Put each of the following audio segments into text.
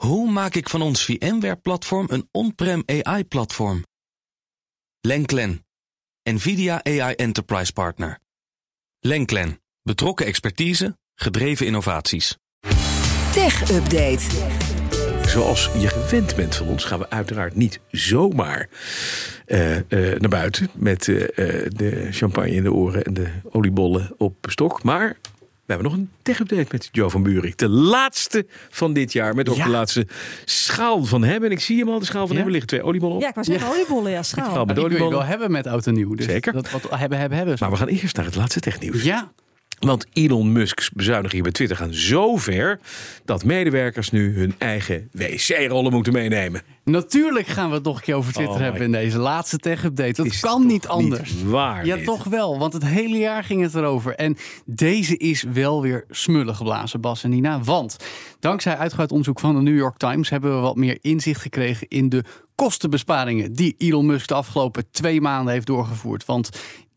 Hoe maak ik van ons VMware-platform een on-prem AI-platform? Lenklen, NVIDIA AI Enterprise Partner. Lenklen, betrokken expertise, gedreven innovaties. Tech Update. Zoals je gewend bent van ons, gaan we uiteraard niet zomaar eh, eh, naar buiten met eh, de champagne in de oren en de oliebollen op stok. Maar hebben nog een tech-update met Joe van Buurik. De laatste van dit jaar, met ook Ja. de laatste schaal van hem. En ik zie hem al, de schaal van hem. Er liggen twee oliebollen op. Ja, ik wou zeggen oliebollen, ja, Schaal schaal. met Die kun je oliebollen. wel hebben met oud en nieuw. Dus Zeker. Dat wat hebben, hebben, hebben. Maar we gaan eerst naar het laatste technieuws. Ja, Want Elon Musk's bezuinigingen bij Twitter gaan zo ver... dat medewerkers nu hun eigen wc-rollen moeten meenemen. natuurlijk gaan we het nog een keer over Twitter Oh hebben in deze laatste tech-update. Dat kan niet anders. waar ja, dit? toch wel, want het hele jaar ging het erover. En deze is wel weer smullen geblazen, Bas en Nina. Want dankzij uitgebreid onderzoek van de New York Times... hebben we wat meer inzicht gekregen in de kostenbesparingen... die Elon Musk de afgelopen twee maanden heeft doorgevoerd. Want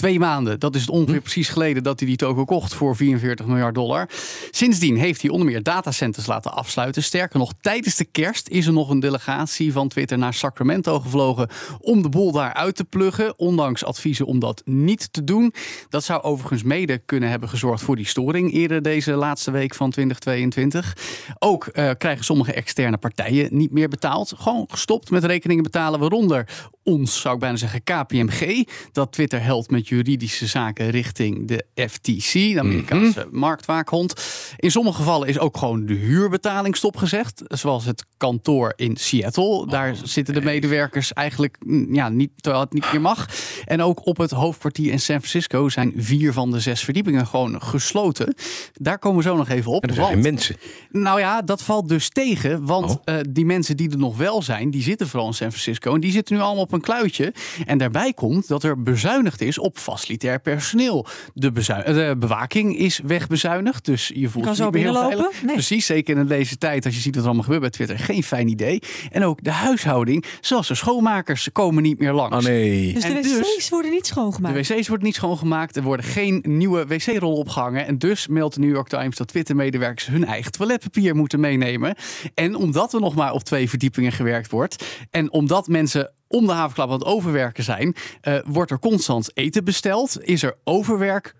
twee maanden, dat is het ongeveer precies geleden... dat hij die token kocht voor 44 miljard dollar. Sindsdien heeft hij onder meer datacenters laten afsluiten. Sterker nog, tijdens de kerst is er nog een delegatie van Twitter naar Sacramento gevlogen... om de boel daar uit te pluggen, ondanks adviezen om dat niet te doen. Dat zou overigens mede kunnen hebben gezorgd voor die storing... eerder deze laatste week van 2022. Ook eh, krijgen sommige externe partijen niet meer betaald. Gewoon gestopt met rekeningen betalen, waaronder ons, zou ik bijna zeggen, KPMG. Dat Twitter helpt met juridische zaken richting de FTC, de Amerikaanse marktwaakhond. In sommige gevallen is ook gewoon de huurbetaling stopgezegd. Zoals het kantoor in Seattle. Daar zitten de medewerkers eigenlijk mm, ja, niet, terwijl het niet meer mag. En ook op het hoofdkwartier in San Francisco zijn vier van de zes verdiepingen gewoon gesloten. Daar komen we zo nog even op. En er zijn want- mensen. nou ja, dat valt dus tegen. Want Oh. eh, die mensen die er nog wel zijn, die zitten vooral in San Francisco. En die zitten nu allemaal op een kluitje. En daarbij komt dat er bezuinigd is op facilitair personeel. De, eh, de bewaking is wegbezuinigd. Dus je voelt kan zo niet meer heel. Nee. Precies, zeker in deze tijd, als je ziet wat er allemaal gebeurt bij Twitter. Geen fijn idee. En ook de huishouding, zoals de schoonmakers, komen niet meer langs. Oh nee. Dus de En wc's dus- worden niet schoongemaakt. De wc's worden niet schoongemaakt. Er worden geen nieuwe wc-rollen opgehangen. En dus meldt de New York Times dat Twitter-medewerkers hun eigen toiletpapier moeten meenemen. En omdat er nog maar op twee verdiepingen gewerkt wordt. En omdat mensen om de havenklap aan het overwerken zijn, eh, wordt er constant eten besteld. Is er overwerk,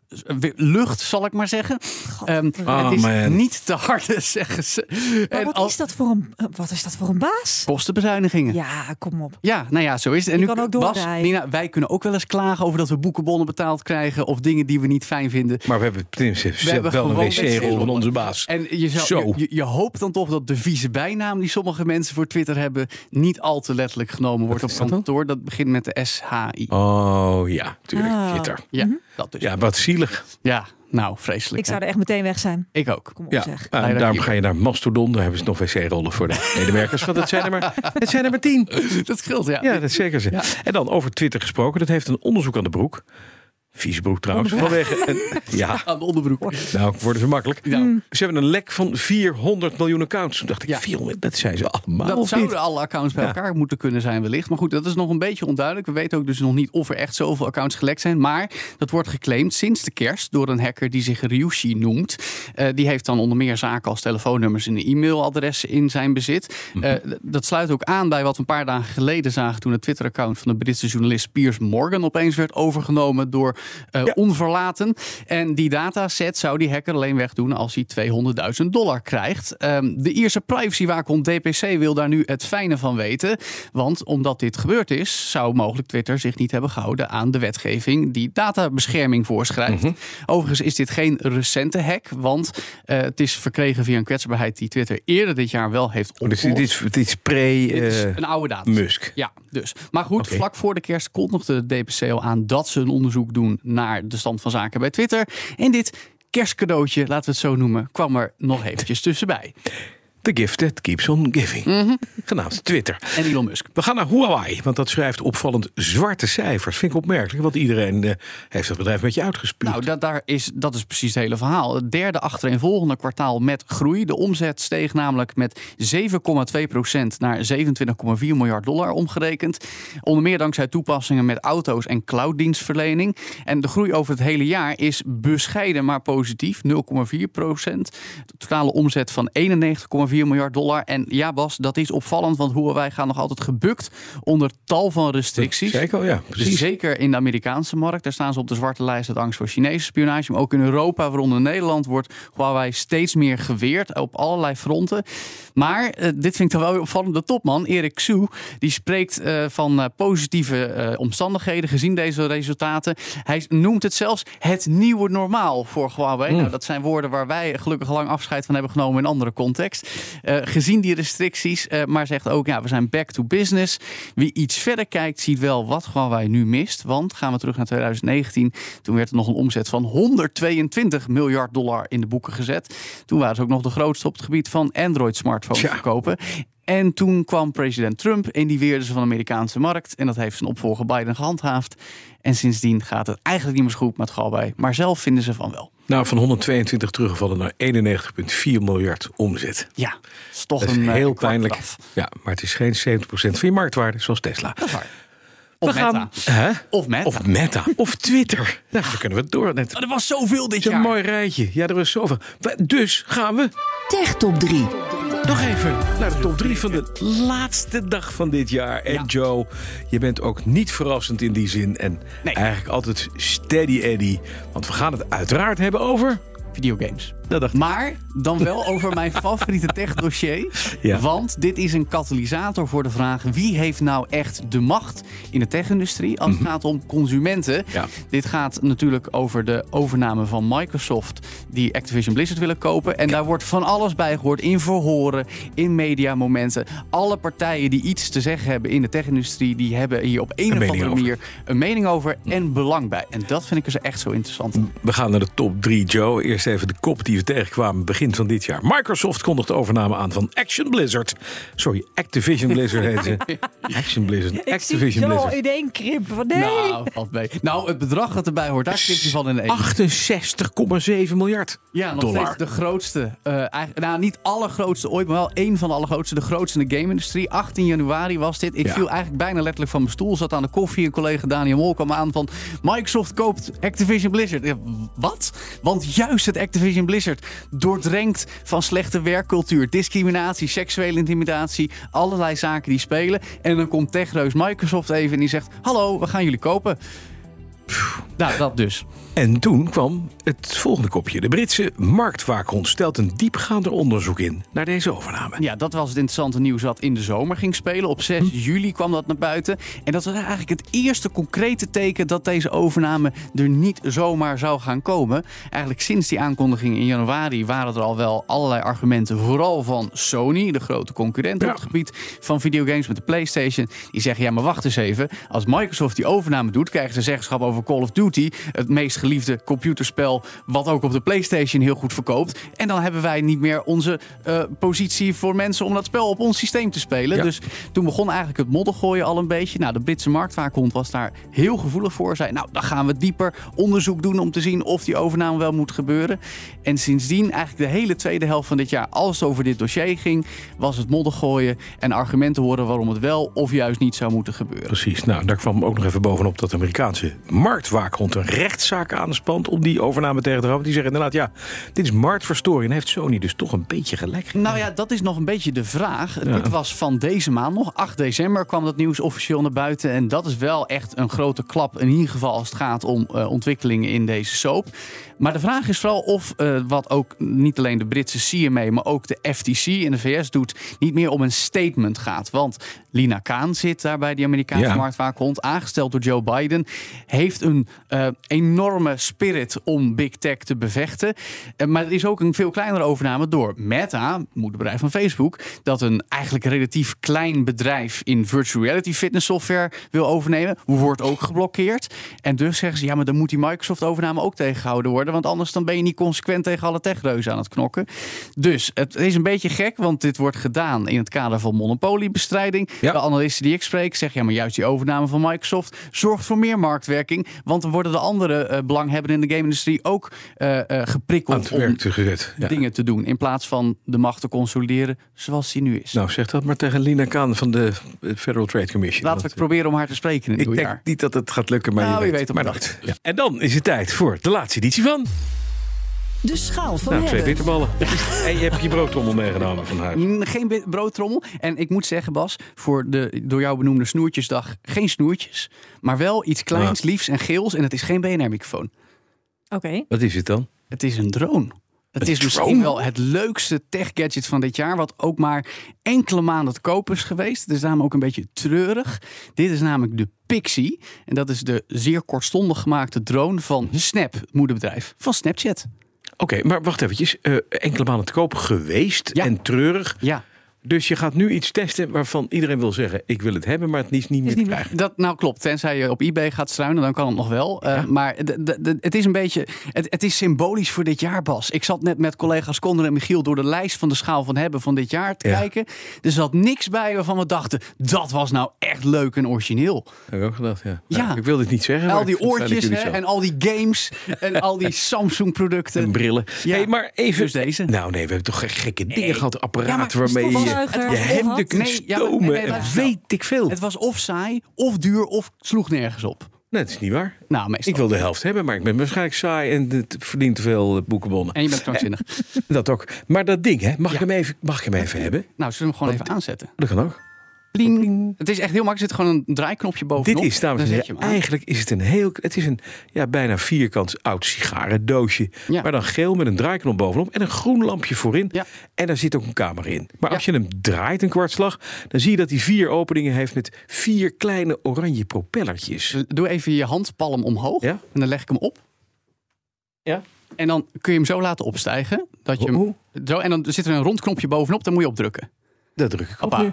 lucht zal ik maar zeggen. Ehm, Oh, het is man. niet te harde, zeggen ze. Maar en wat, als is dat voor een, eh, wat is dat voor een baas? kostenbezuinigingen. Ja, kom op. Ja, nou ja, zo is het. En Je nu, kan ook Bas. Nina, wij kunnen ook wel eens klagen over dat we boekenbonnen betaald krijgen of dingen die we niet fijn vinden. Maar we hebben tenminste hebben wel een wc-rol van onze baas. En je, zou, Zo. Je, je hoopt dan toch dat de vieze bijnaam die sommige mensen voor Twitter hebben, niet al te letterlijk genomen wordt op kantoor. Dat begint met de SHI. Oh ja, tuurlijk. Ah. Twitter. Ja, dat dus. Ja. Ja, wat zielig. nou, vreselijk. Ik zou er echt meteen weg zijn. Ik ook. Kom op Ja, zeg. dat daarom hier. ga je naar Mastodon. Daar hebben ze nog wc-rollen voor de medewerkers. Want het zijn er maar, het zijn er maar tien. Dat scheelt, ja. Ja, dat zeker ze. Ja. En dan over Twitter gesproken. Dat heeft een onderzoek aan de broek. Vieze broek trouwens. Vanwege een, ja, Aan de onderbroek. nou worden ze makkelijk. Ja. Ze hebben een lek van 400 miljoen accounts. Toen dacht ik, Ja. 400, dat zijn ze allemaal Dat of zouden alle accounts bij Ja. elkaar moeten kunnen zijn wellicht. Maar goed, dat is nog een beetje onduidelijk. We weten ook dus nog niet of er echt zoveel accounts gelekt zijn. Maar dat wordt geclaimd sinds de kerst door een hacker die zich Ryushi noemt. Eh, die heeft dan onder meer zaken als telefoonnummers en e-mailadressen in zijn bezit. Mhm. Eh, d- dat sluit ook aan bij wat we een paar dagen geleden zagen... toen het Twitter-account van de Britse journalist Piers Morgan... opeens werd overgenomen door eh, Ja. onverlaten. En die dataset zou die hacker alleen wegdoen als hij 200.000 dollar krijgt. Ehm, de Ierse privacywaakhond DPC wil daar nu het fijne van weten. Want omdat dit gebeurd is, zou mogelijk Twitter zich niet hebben gehouden aan de wetgeving die databescherming voorschrijft. Mhm. Overigens is dit geen recente hack, want eh, het is verkregen via een kwetsbaarheid die Twitter eerder dit jaar wel heeft Oh, opgelost. dit, is- dit is pre Dit is eh, een oude data. Musk. Ja, dus. Maar goed, vlak voor de kerst kondigde de DPC al aan dat ze een onderzoek doen naar de stand van zaken bij Twitter. En dit kerstcadeautje, laten we het zo noemen, kwam er nog eventjes tussenbij. The gift that keeps on giving. Mhm. Genaamd Twitter. En Elon Musk. We gaan naar Huawei, want dat schrijft opvallend zwarte cijfers. Vind ik opmerkelijk, want iedereen eh, heeft dat bedrijf een beetje uitgespuugd. Nou, dat, daar is, dat is precies het hele verhaal. Het derde achtereenvolgende kwartaal met groei. De omzet steeg namelijk met 7,2% naar 27,4 miljard dollar omgerekend. Onder meer dankzij toepassingen met auto's en clouddienstverlening. En de groei over het hele jaar is bescheiden maar positief, 0,4%. De totale omzet van 91,4 4 miljard dollar. En ja, Bas, dat is opvallend, want Huawei gaat nog altijd gebukt onder tal van restricties. Zeker, ja, Dus precies. zeker in de Amerikaanse markt, daar staan ze op de zwarte lijst uit angst voor Chinese spionage. Maar ook in Europa, waaronder Nederland, wordt Huawei steeds meer geweerd op allerlei fronten. Maar eh, dit vind ik dan wel weer opvallend. De topman, Erik Xu, die spreekt eh, van eh, positieve omstandigheden gezien deze resultaten. Hij noemt het zelfs het nieuwe normaal voor Huawei. Nou, dat zijn woorden waar wij gelukkig lang afscheid van hebben genomen in andere context. Eh, gezien die restricties, eh, maar zegt ook, ja, we zijn back to business. Wie iets verder kijkt, ziet wel wat Huawei nu mist. Want gaan we terug naar 2019, toen werd er nog een omzet van 122 miljard dollar in de boeken gezet. Toen waren ze ook nog de grootste op het gebied van Android smartphones Tja. verkopen. En toen kwam president Trump en die weerde ze van de Amerikaanse markt. En dat heeft zijn opvolger Biden gehandhaafd. En sindsdien gaat het eigenlijk niet meer zo goed met Huawei. Maar zelf vinden ze van wel. Nou, van 122 teruggevallen naar 91,4 miljard omzet. Ja, is toch Dat is een eh, heel kwart pijnlijk. Ja, maar het is geen 70% van je marktwaarde, zoals Tesla. Dat is waar. Of We Meta. gaan? Of Meta. Of Meta. Of Twitter. Nou, dan kunnen we het door. Net. Oh, er was zoveel dit jaar. een mooi rijtje. Ja, er is zoveel. Dus gaan we Tech Top 3. nog even naar de top 3 van de laatste dag van dit jaar. En Ja. Joe, je bent ook niet verrassend in die zin. En Nee. eigenlijk altijd steady Eddy. Want we gaan het uiteraard hebben over... Videogames. Dat dacht ik. Maar dan wel over mijn favoriete tech-dossier. Ja. Want dit is een katalysator voor de vraag: wie heeft nou echt de macht in de tech-industrie als het gaat om consumenten? Mhm. Ja. Dit gaat natuurlijk over de overname van Microsoft, die Activision Blizzard willen kopen. En daar wordt van alles bij gehoord in verhoren, in mediamomenten. Alle partijen die iets te zeggen hebben in de tech-industrie, die hebben hier op een, of andere over. manier een mening over en belang bij. En dat vind ik dus echt zo interessant. We gaan naar de top 3, Joe. Eerst even de kop die we tegenkwamen begin van dit jaar. Microsoft kondigt de overname aan van Action Blizzard. Sorry, Activision Blizzard heet ze. Action Blizzard. Ik zie Activision zo Blizzard. in één nee. Nou, valt mee. Nou, het bedrag dat erbij hoort, daar knipt hij van in één. 68,7 miljard Ja, nog dollar. steeds de grootste. eh, eigenlijk, nou, niet allergrootste ooit, maar wel één van de allergrootste. De grootste in de game-industrie. 18 januari was dit. Ik Ja. viel eigenlijk bijna letterlijk van mijn stoel. Zat aan de koffie. Een collega Daniel Mol kwam aan van... Microsoft koopt Activision Blizzard. Wat? Want juist het Activision Blizzard doordrenkt van slechte werkcultuur, discriminatie, seksuele intimidatie. Allerlei zaken die spelen. En dan komt techreus Microsoft even en die zegt... Hallo, we gaan jullie kopen. Nou, dat dus. En toen kwam het volgende kopje. De Britse marktwaakhond stelt een diepgaander onderzoek in naar deze overname. Ja, dat was het interessante nieuws dat in de zomer ging spelen. Op 6 juli kwam dat naar buiten. En dat was eigenlijk het eerste concrete teken dat deze overname er niet zomaar zou gaan komen. Eigenlijk sinds die aankondiging in januari waren er al wel allerlei argumenten. Vooral van Sony, de grote concurrent Ja. op het gebied van videogames met de PlayStation. Die zeggen: ja, maar wacht eens even. Als Microsoft die overname doet, krijgen ze zeggenschap over Call of Duty. Het meest geliefde computerspel. Wat ook op de PlayStation heel goed verkoopt. En dan hebben wij niet meer onze eh, positie voor mensen om dat spel op ons systeem te spelen. Ja. Dus toen begon eigenlijk het moddergooien al een beetje. Nou, de Britse marktwaakhond was daar heel gevoelig voor. Zei, nou, dan gaan we dieper onderzoek doen om te zien of die overname wel moet gebeuren. En sindsdien, eigenlijk de hele tweede helft van dit jaar, als het over dit dossier ging, was het moddergooien en argumenten horen waarom het wel of juist niet zou moeten gebeuren. Precies. Nou, daar kwam ook nog even bovenop dat de Amerikaanse marktwaakhond een rechtszaak aanspant om die overname tegen te houden. Die zeggen inderdaad, ja, dit is marktverstoring. En heeft Sony dus toch een beetje gelijk. Nou ja, dat is nog een beetje de vraag. Ja. Dit was van deze maand nog. 8 december kwam dat nieuws officieel naar buiten. En dat is wel echt een grote klap. In ieder geval als het gaat om eh, ontwikkelingen in deze soap. Maar de vraag is vooral of eh, wat ook niet alleen de Britse CMA, maar ook de FTC in de VS doet, niet meer om een statement gaat. Want Lina Kaan zit daar bij die Amerikaanse Ja. marktwaakhond, aangesteld door Joe Biden, heeft een eh, enorme spirit om big tech te bevechten. Eh, maar er is ook een veel kleinere overname door Meta, moederbedrijf van Facebook, dat een eigenlijk relatief klein bedrijf in virtual reality fitness software wil overnemen, wordt ook geblokkeerd. En dus zeggen ze, ja, maar dan moet die Microsoft overname ook tegengehouden worden, want anders dan ben je niet consequent tegen alle techreuzen aan het knokken. Dus het is een beetje gek, want dit wordt gedaan in het kader van monopoliebestrijding. Ja. De analisten die ik spreek zeggen, ja, maar juist die overname van Microsoft zorgt voor meer marktwerking, want dan worden de andere eh, belanghebbenden in de game-industrie ook eh, eh, Aan het geprikkeld om werk te gezet. Ja. dingen te doen, in plaats van de macht te consolideren zoals die nu is. Nou, zeg dat maar tegen Lina Kaan van de Federal Trade Commission. Laten we proberen om haar te spreken in het Ik denk niet dat het gaat lukken, maar Nou, je weet, weet op maar nooit. Ja. En dan is het tijd voor de laatste editie van... De schaal van Nou, twee hebben. bitterballen. En je hebt je broodtrommel meegenomen van huis. Geen broodtrommel. En ik moet zeggen, Bas, voor de door jou benoemde snoertjesdag geen snoertjes. Maar wel iets kleins, liefs en geels. En het is geen BNR-microfoon. Oké. Wat is het dan? Het is een drone. Het Een is misschien wel het leukste tech-gadget van dit jaar. Wat ook maar enkele maanden te koop is geweest. Het is daarom ook een beetje treurig. Dit is namelijk de Pixie. En dat is de zeer kortstondig gemaakte drone van Mhm. Snap, het moederbedrijf van Snapchat. Oké, maar wacht eventjes. Eh, enkele maanden te koop geweest Ja. en treurig. Ja, Dus je gaat nu iets testen waarvan iedereen wil zeggen... ik wil het hebben, maar het is niet meer te krijgen. Dat, nou klopt, tenzij je op eBay gaat struinen, dan kan het nog wel. Uh, Maar het is een beetje, het, het is symbolisch voor dit jaar, Bas. Ik zat net met collega's Conor en Michiel door de lijst van de schaal van hebben van dit jaar te Ja. kijken. Er zat niks bij waarvan we dachten, dat was nou echt leuk en origineel. Heb ik ook gedacht, ja. Ja. Nou, ik wil dit niet zeggen. al die oortjes hè, en al die games en al die Samsung producten. En brillen. Ja. Hey, maar even. Dus deze. Nou, nee, we hebben toch gekke dingen gehad. Apparaten waarmee je je hemden kunt Nee, ja, maar- stomen. nee, nee, en luister. weet ik veel. Het was of saai, of duur, of sloeg nergens op. Nee, dat is niet waar. Nou, meestal. Ik wil de helft hebben, maar ik ben waarschijnlijk saai en het verdient te veel eh, boekenbonnen. En je bent krankzinnig. Dat ook. Maar dat ding, hè, mag, Ja. ik, hem even, mag ik hem even hebben? Nou, zullen we hem gewoon even aanzetten? Dat kan ook. Pling. Het is echt heel makkelijk. Er zit gewoon een draaiknopje bovenop. Dit is, dames en heren, eigenlijk is het een heel... Het is een ja, bijna vierkant oud sigarendoosje. Ja. Maar dan geel met een draaiknop bovenop en een groen lampje voorin. Ja. En daar zit ook een camera in. Maar Ja. als je hem draait een kwartslag... dan zie je dat hij vier openingen heeft met vier kleine oranje propellertjes. Doe even je handpalm omhoog. En dan leg ik hem op. Ja. En dan kun je hem zo laten opstijgen. Dat je hem, zo, en dan zit er een rond knopje bovenop. Dan moet je opdrukken. Dat druk ik op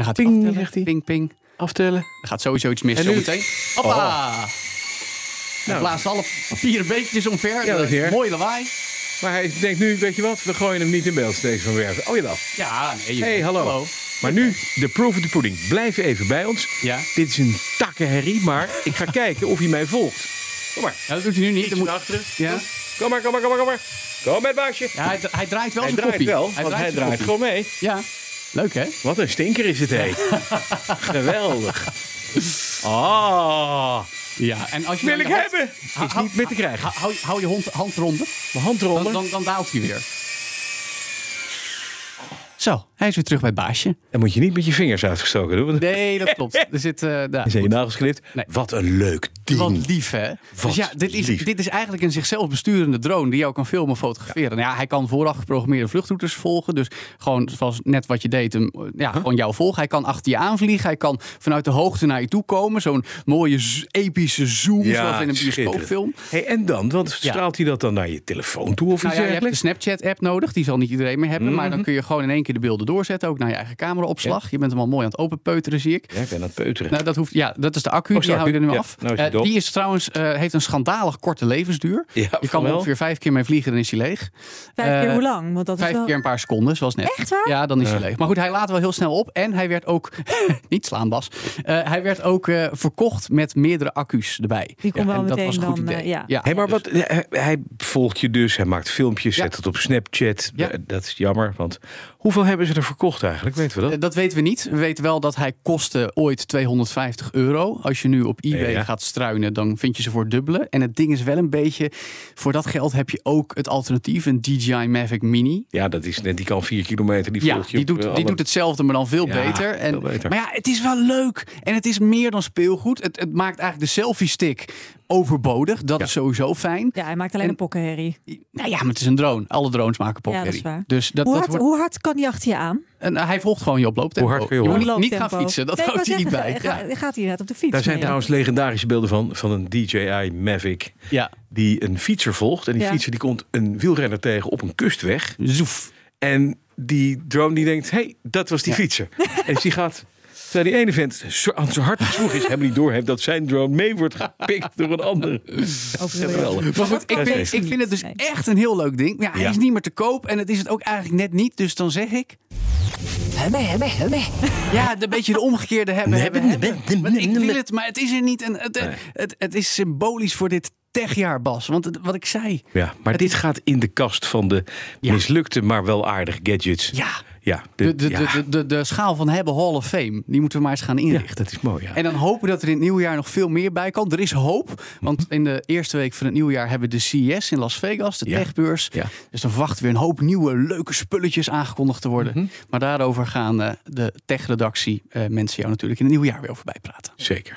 dan gaat hij Ping, aftellen. zegt hij. Ping, ping. Aftellen. Er gaat sowieso iets mis En zo nu? meteen. Hoppa. Nou. Hij blaast alle papieren beetjes omver. Ja, dat is weer. Mooi lawaai. Maar hij denkt nu, weet je wat, we gooien hem niet in beeld steeds van werven. Oh jawel. Ja, nee. je- Hey, hallo. Maar nu, de proof of the pudding. Blijf even bij ons. Ja. Dit is een takkenherrie, maar ik ga kijken of hij mij volgt. Kom maar. Ja, dat doet hij nu niet. Dan moet- achteren. Ja. Kom maar, kom maar, kom maar, kom maar. Kom met baasje. Ja, hij, hij draait wel hij zijn draait koppie. wel, want hij zijn draait koppie. gewoon mee. Ja. Leuk, hè? Wat een stinker is het, hé. Geweldig. Ah, Ja. En als je wil dan ik hebben. Hou- Is niet meer te krijgen. Hou, hou, hou je hond, hand eronder. Mijn hand Dan, eronder. dan, dan daalt hij weer. Zo, hij is weer terug bij het baasje. Dan moet je niet met je vingers uitgestoken doen. want Nee, dat klopt. Er zit, eh daar. Dan zijn je nagels geknipt. Nee. Wat een leuk ding. Wat lief, hè? dus ja, dit is, lief. dit is eigenlijk een zichzelf besturende drone die jou kan filmen en fotograferen. Nou Ja. hij kan vooraf geprogrammeerde vluchtroutes volgen. Dus gewoon zoals net wat je deed, hem, ja, gewoon jou volgen. Hij kan achter je aanvliegen. Hij kan vanuit de hoogte naar je toe komen. Zo'n mooie epische zoom, zoals in een bioscoopfilm. Hey, en dan? Want Ja. straalt hij dat dan naar je telefoon toe of Nou iets ja, je hebt de? Snapchat-app nodig. Die zal niet iedereen meer hebben. Maar dan Mhm. kun je gewoon in één keer de beelden doorzetten. Ook naar je eigen cameraopslag. Je bent hem al mooi aan het openpeuteren, zie ik. Ja, ik ben aan het peuteren. Nou, dat hoeft, ja, dat is de accu. Oh, die hou je er nu Ja, af. nou is die is trouwens, eh, heeft een schandalig korte levensduur. Ja, je kan er wel. ongeveer vijf keer mee vliegen, dan is hij leeg. Vijf keer Eh, hoe lang? Want dat is Vijf wel... keer een paar seconden, zoals net. Echt waar? Ja, dan is hij leeg. Maar goed, hij laat wel heel snel op. En hij werd ook, niet slaan Bas, Eh, hij werd ook eh, verkocht met meerdere accu's erbij. Die kon Ja, wel en dat was een goed dan, idee. ja. Hé, maar dus- wat, hij, hij volgt je dus, hij maakt filmpjes, Ja. zet het op Snapchat. Ja. Dat is jammer, want hoeveel hebben ze er verkocht eigenlijk? Weten we dat? Eh, Dat weten we niet. We weten wel dat hij kostte ooit 250 euro. Als je nu op eBay Ja. gaat struinen, dan vind je ze voor dubbele. En het ding is wel een beetje... Voor dat geld heb je ook het alternatief, een DJI Mavic Mini. Ja, dat is net, die kan vier kilometer. Die Ja, die doet, eh, die doet hetzelfde, maar dan veel Ja, beter. En, veel beter. Maar ja, het is wel leuk. En het is meer dan speelgoed. Het, het maakt eigenlijk de selfie-stick overbodig. Dat Ja. is sowieso fijn. Ja, hij maakt alleen En- een pokkenherrie. Nou ja, maar het is een drone. Alle drones maken Ja, dat is pokherrie. waar. dus dat, Hoe dat hard, wordt, hoe hard kan die achter je aan? en hij volgt gewoon je oplooptempo. Hoe hard kun je moet horen? niet, niet gaan fietsen. Dat Nee, houdt hij niet bij. Ja. Ga, gaat hij net op de fiets? Daar zijn mee, trouwens legendarische beelden van, van een DJI Mavic. ja. Die een fietser volgt. En die Ja. fietser die komt een wielrenner tegen op een kustweg. Zoef. En die drone die denkt, hé, hey, dat was die Ja. fietser. en die gaat... Terwijl die ene vent zo, aan zijn hart gesloeg is, helemaal niet doorheeft dat zijn drone mee wordt gepikt door een ander. Geweldig. Maar goed, ik, ik vind het dus echt een heel leuk ding. Ja, hij Ja. is niet meer te koop en het is het ook eigenlijk net niet. Dus dan zeg ik, Humme, humme, humme. ja, een beetje de omgekeerde hebben. Hebben, hebben. ik wil het, maar het is er niet. En het, Nee. het, het is symbolisch voor dit techjaar, Bas. Want het- wat ik zei, Ja, maar dit gaat in de kast van de Ja. mislukte, maar wel aardige gadgets. ja, Ja, de, de, ja. de, de, schaal van hebben Hall of Fame, die moeten we maar eens gaan Ja, inrichten. dat is mooi. Ja. En dan hopen we dat er in het nieuwjaar nog veel meer bij kan. Er is hoop, want in de eerste week van het nieuwjaar hebben we de CES in Las Vegas, de techbeurs. Dus dan verwachten we een hoop nieuwe leuke spulletjes aangekondigd te worden. Mhm. Maar daarover gaan eh, de techredactie eh, mensen jou natuurlijk in het nieuwjaar weer over bijpraten. Zeker.